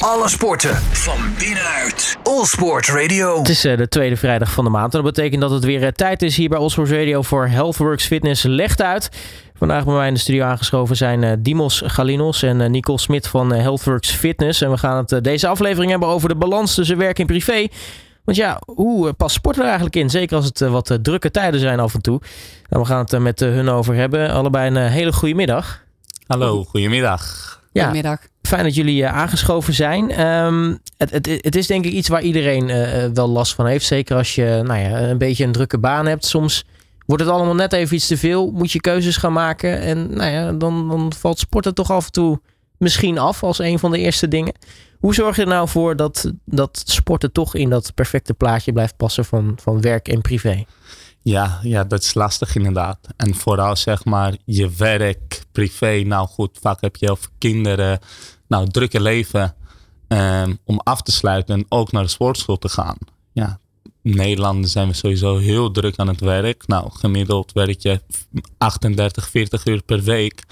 Alle sporten van binnenuit. All Sport Radio. Het is eh, de tweede vrijdag van de maand. En dat betekent dat het weer eh, tijd is hier bij All Sport Radio voor Healthworks Fitness Legt Uit. Vandaag bij mij in de studio aangeschoven zijn eh, Dimos Galinos en uh, Nicole Smit van Healthworks Fitness. En we gaan het deze aflevering hebben over de balans tussen werk en privé. Want ja, hoe past sport er eigenlijk in? Zeker als het wat drukke tijden zijn af en toe. Nou, we gaan het met hun over hebben. Allebei een hele goede middag. Hallo, goedemiddag. Ja, Goedemiddag. Fijn dat jullie uh, aangeschoven zijn. Um, het, het, het, is denk ik iets waar iedereen uh, wel last van heeft. Zeker als je nou ja, een beetje een drukke baan hebt. Soms wordt het allemaal net even iets te veel. Moet je keuzes gaan maken. En nou ja, dan, dan valt sporten toch af en toe misschien af als een van de eerste dingen. Hoe zorg je er nou voor dat, dat sporten toch in dat perfecte plaatje blijft passen van, van werk en privé? Ja, ja, dat is lastig inderdaad. En vooral zeg maar je werk, privé. Nou goed, vaak heb je of kinderen. Nou, drukke leven. Um, om af te sluiten en ook naar de sportschool te gaan. Ja, in Nederland zijn we sowieso heel druk aan het werk. Nou, gemiddeld werk je 38, 40 uur per week.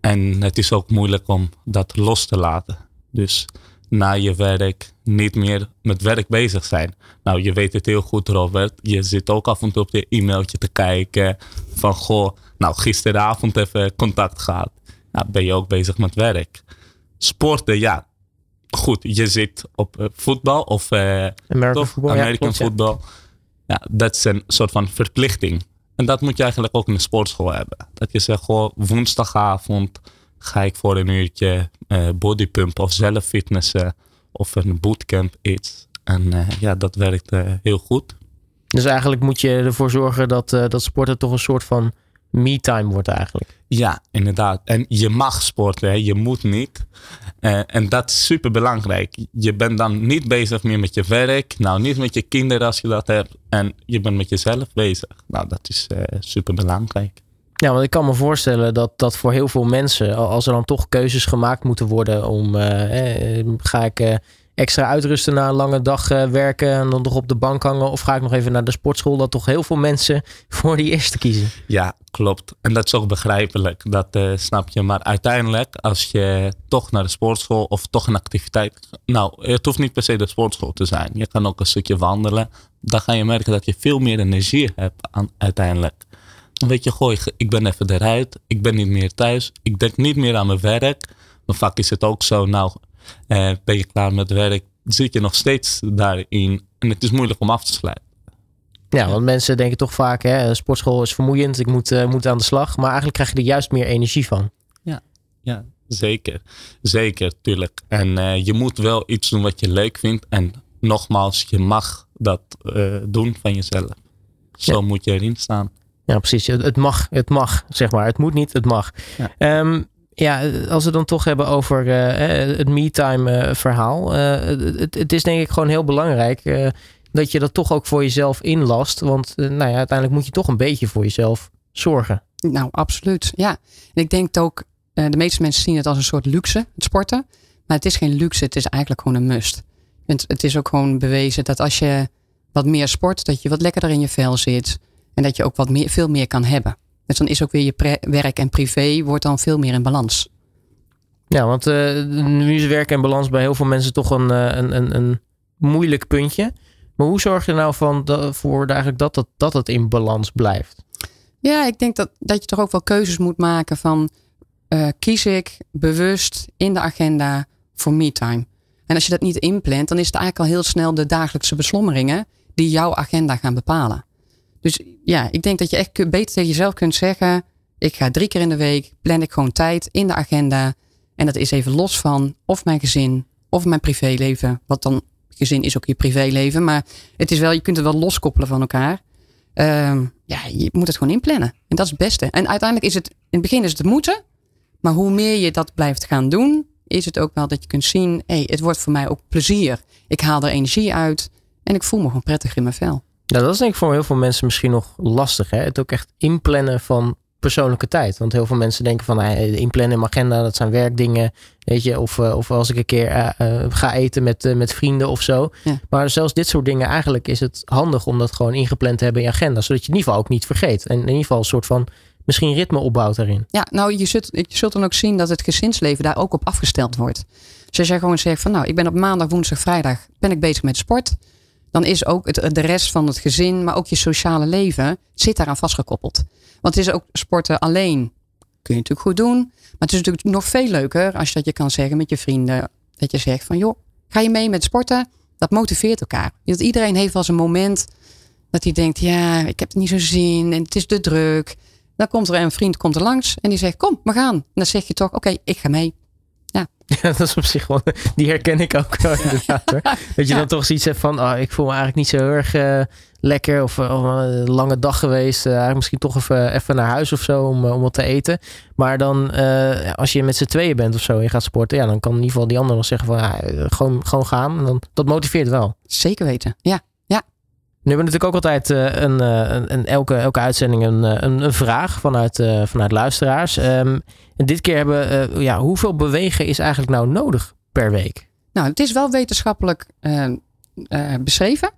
En het is ook moeilijk om dat los te laten. Dus na je werk niet meer met werk bezig zijn. Nou, je weet het heel goed, Robert. Je zit ook af en toe op je e-mailtje te kijken. Van goh, nou, gisteravond even contact gehad. Nou, ben je ook bezig met werk. Sporten, ja. Goed, je zit op uh, voetbal of uh, American voetbal. American voetbal. Ja. dat is een soort van verplichting. En dat moet je eigenlijk ook in de sportschool hebben. Dat je zegt, goh, woensdagavond ga ik voor een uurtje uh, bodypump of zelf fitnessen of een bootcamp iets. En uh, ja, dat werkt heel goed. Dus eigenlijk moet je ervoor zorgen dat, dat sporten toch een soort van me-time wordt eigenlijk. Ja, inderdaad. En je mag sporten, hè? je moet niet. en dat is super belangrijk. Je bent dan niet bezig meer met je werk. Nou, niet met je kinderen als je dat hebt. En je bent met jezelf bezig. Nou, dat is super belangrijk. Ja, want ik kan me voorstellen dat dat voor heel veel mensen, als er dan toch keuzes gemaakt moeten worden om eh, ga ik eh, extra uitrusten na een lange dag eh, werken en dan nog op de bank hangen of ga ik nog even naar de sportschool, dat toch heel veel mensen voor die eerste kiezen. Ja, klopt. En dat is ook begrijpelijk, dat uh, snap je. Maar uiteindelijk, als je toch naar de sportschool of toch een activiteit, nou, het hoeft niet per se de sportschool te zijn. Je kan ook een stukje wandelen. Dan ga je merken dat je veel meer energie hebt aan, uiteindelijk. Weet je, gooi, ik ben even eruit. Ik ben niet meer thuis. Ik denk niet meer aan mijn werk. Maar vaak is het ook zo, nou, eh, ben je klaar met werk, zit je nog steeds daarin. En het is moeilijk om af te sluiten. Ja, want mensen denken toch vaak, hè, sportschool is vermoeiend, ik moet, uh, moet aan de slag. Maar eigenlijk krijg je er juist meer energie van. Ja, ja zeker. Zeker, tuurlijk. En uh, je moet wel iets doen wat je leuk vindt. En nogmaals, je mag dat uh, doen van jezelf. Zo ja. moet je erin staan. Ja, precies. Het mag, het mag, zeg maar. Het moet niet, het mag. Ja, um, ja als we dan toch hebben over uh, het me-time uh, verhaal. Het, het, is denk ik gewoon heel belangrijk dat je dat toch ook voor jezelf inlast. Want nou ja, uiteindelijk moet je toch een beetje voor jezelf zorgen. Nou, absoluut. Ja. En ik denk ook, de meeste mensen zien het als een soort luxe, het sporten. Maar het is geen luxe, het is eigenlijk gewoon een must. Het, het is ook gewoon bewezen dat als je wat meer sport, dat je wat lekkerder in je vel zit en dat je ook wat meer, veel meer kan hebben. Dus dan is ook weer je werk en privé wordt dan veel meer in balans. Ja, want uh, nu is werk en balans bij heel veel mensen toch een, eh, een, een, een moeilijk puntje. Maar hoe zorg je nou van voor eigenlijk dat, dat, dat het in balans blijft? Ja, ik denk dat, dat je toch ook wel keuzes moet maken van uh, kies ik bewust in de agenda voor me-time. En als je dat niet inplant, dan is het eigenlijk al heel snel de dagelijkse beslommeringen die jouw agenda gaan bepalen. Dus ja, ik denk dat je echt beter tegen jezelf kunt zeggen: ik ga drie keer in de week, plan ik gewoon tijd in de agenda. En dat is even los van of mijn gezin of mijn privéleven. Wat dan, gezin is ook je privéleven. Maar het is wel, je kunt het wel loskoppelen van elkaar. Uh, ja, je moet het gewoon inplannen. En dat is het beste. En uiteindelijk is het, in het begin is het moeten. Maar hoe meer je dat blijft gaan doen, is het ook wel dat je kunt zien: hey, het wordt voor mij ook plezier. Ik haal er energie uit en ik voel me gewoon prettig in mijn vel. Nou, dat is denk ik voor heel veel mensen misschien nog lastig. Hè? Het ook echt inplannen van persoonlijke tijd. Want heel veel mensen denken van nou, inplannen in mijn agenda, dat zijn werkdingen. Weet je, of, uh, of als ik een keer uh, uh, ga eten met, met vrienden of zo. Ja. Maar zelfs dit soort dingen, eigenlijk is het handig om dat gewoon ingepland te hebben in je agenda. Zodat je in ieder geval ook niet vergeet. En in ieder geval een soort van misschien ritme opbouwt daarin. Ja, nou je zult, je zult dan ook zien dat het gezinsleven daar ook op afgesteld wordt. Dus als jij gewoon zegt van nou, ik ben op maandag, woensdag, vrijdag ben ik bezig met sport. Dan is ook het, de rest van het gezin, maar ook je sociale leven, zit daaraan vastgekoppeld. Want het is ook sporten alleen. Kun je natuurlijk goed doen. Maar het is natuurlijk nog veel leuker als je dat je kan zeggen met je vrienden. Dat je zegt van joh, ga je mee met sporten? Dat motiveert elkaar. Dat iedereen heeft wel eens een moment dat hij denkt, ja, ik heb het niet zo zin en het is te druk. Dan komt er een vriend komt er langs en die zegt, kom, we gaan. En dan zeg je toch, oké, ik ga mee. Ja. ja, dat is op zich wel, die herken ik ook wel inderdaad. Hoor. Dat je dan toch zoiets hebt van, oh, ik voel me eigenlijk niet zo heel erg uh, lekker of, een lange dag geweest. Uh, eigenlijk misschien toch even, even naar huis of zo om, om wat te eten. Maar dan, uh, als je met z'n tweeën bent of zo en je gaat sporten, ja, dan kan in ieder geval die ander nog zeggen van, ja, gewoon, gewoon gaan. En dan, dat motiveert wel. Zeker weten, ja. Nu hebben we natuurlijk ook altijd uh, een, een, een, elke, elke uitzending een, een, een vraag vanuit, vanuit luisteraars. Um, en dit keer hebben uh, ja, hoeveel bewegen is eigenlijk nou nodig per week? Nou, het is wel wetenschappelijk beschreven.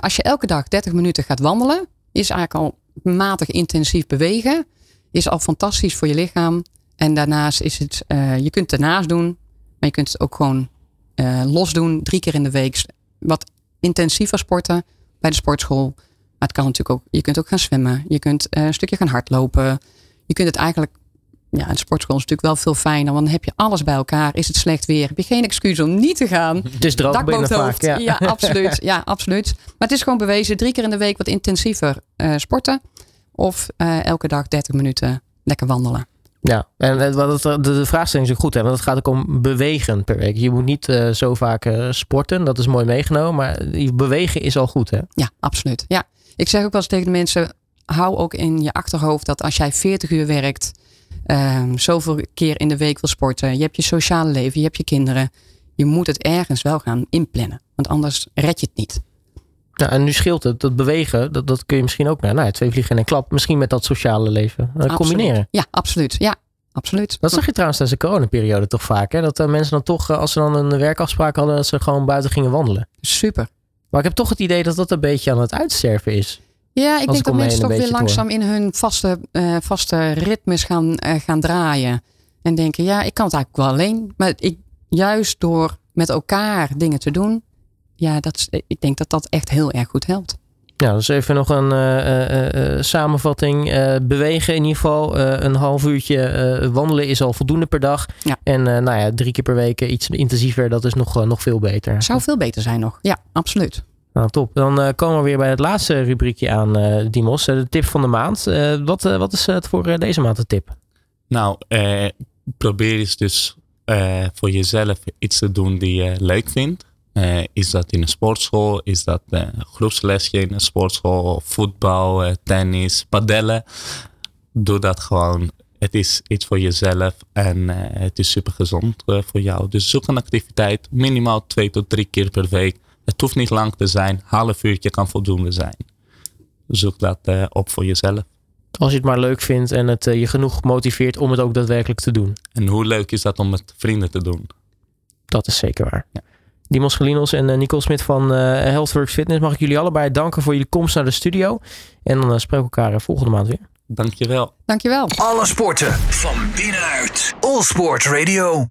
als je elke dag 30 minuten gaat wandelen, is eigenlijk al matig intensief bewegen. Is al fantastisch voor je lichaam. En daarnaast is het, je kunt het ernaast doen, maar je kunt het ook gewoon los doen, drie keer in de week. Wat intensiever sporten bij de sportschool. Maar het kan natuurlijk ook, je kunt ook gaan zwemmen. Je kunt uh, een stukje gaan hardlopen. Je kunt het eigenlijk, ja, een sportschool is natuurlijk wel veel fijner. Want dan heb je alles bij elkaar. Is het slecht weer? Heb je geen excuus om niet te gaan? Het is droog binnen vaak, ja. ja. absoluut. Ja, absoluut. Maar het is gewoon bewezen. Drie keer in de week wat intensiever uh, sporten. Of uh, elke dag 30 minuten lekker wandelen. Ja, en de, de vraagstelling is ook goed, hè? want het gaat ook om bewegen per week. Je moet niet uh, zo vaak uh, sporten, dat is mooi meegenomen, maar bewegen is al goed, hè? Ja, absoluut. Ja. Ik zeg ook wel eens tegen de mensen, hou ook in je achterhoofd dat als jij 40 uur werkt, um, zoveel keer in de week wil sporten, je hebt je sociale leven, je hebt je kinderen, je moet het ergens wel gaan inplannen, want anders red je het niet. Ja, en nu scheelt het, dat bewegen, dat, dat kun je misschien ook naar nou, twee vliegen in een klap, misschien met dat sociale leven uh, combineren. Ja, absoluut. Ja, absoluut. Dat zag je trouwens tijdens de coronaperiode toch vaak, hè? dat uh, mensen dan toch, uh, als ze dan een werkafspraak hadden, dat ze gewoon buiten gingen wandelen. Super. Maar ik heb toch het idee dat dat een beetje aan het uitsterven is. Ja, ik denk dat mensen toch weer langzaam in hun vaste, vaste ritmes gaan, gaan draaien. En denken, ja, ik kan het eigenlijk wel alleen. Maar ik, juist door met elkaar dingen te doen, ja, dat, ik denk dat dat echt heel erg goed helpt. Ja, dus even nog een uh, uh, samenvatting. bewegen in ieder geval. een half uurtje wandelen is al voldoende per dag. Ja. En nou ja, drie keer per week iets intensiever. Dat is nog, nog veel beter. Zou veel beter zijn nog. Ja, absoluut. Nou, top. Dan komen we weer bij het laatste rubriekje aan, Dimos. de tip van de maand. wat, wat is het voor deze maand de tip? Nou, probeer eens dus voor jezelf iets te doen die je leuk vindt. Uh, is dat in een sportschool? Is dat uh, een groepslesje in een sportschool? Voetbal, uh, tennis, padellen? Doe dat gewoon. Het is iets voor jezelf en het is super gezond voor jou. Dus zoek een activiteit, minimaal twee tot drie keer per week. Het hoeft niet lang te zijn, half uurtje kan voldoende zijn. Zoek dat op voor jezelf. Als je het maar leuk vindt en het je genoeg motiveert om het ook daadwerkelijk te doen. En hoe leuk is dat om met vrienden te doen? Dat is zeker waar. Ja. Dimos Gelinos en uh, Nicole Smit van uh, Healthworks Fitness. Mag ik jullie allebei danken voor jullie komst naar de studio. En dan uh, spreken we elkaar volgende maand weer. Dankjewel. Dankjewel. Alle sporten van binnenuit. All Sport Radio.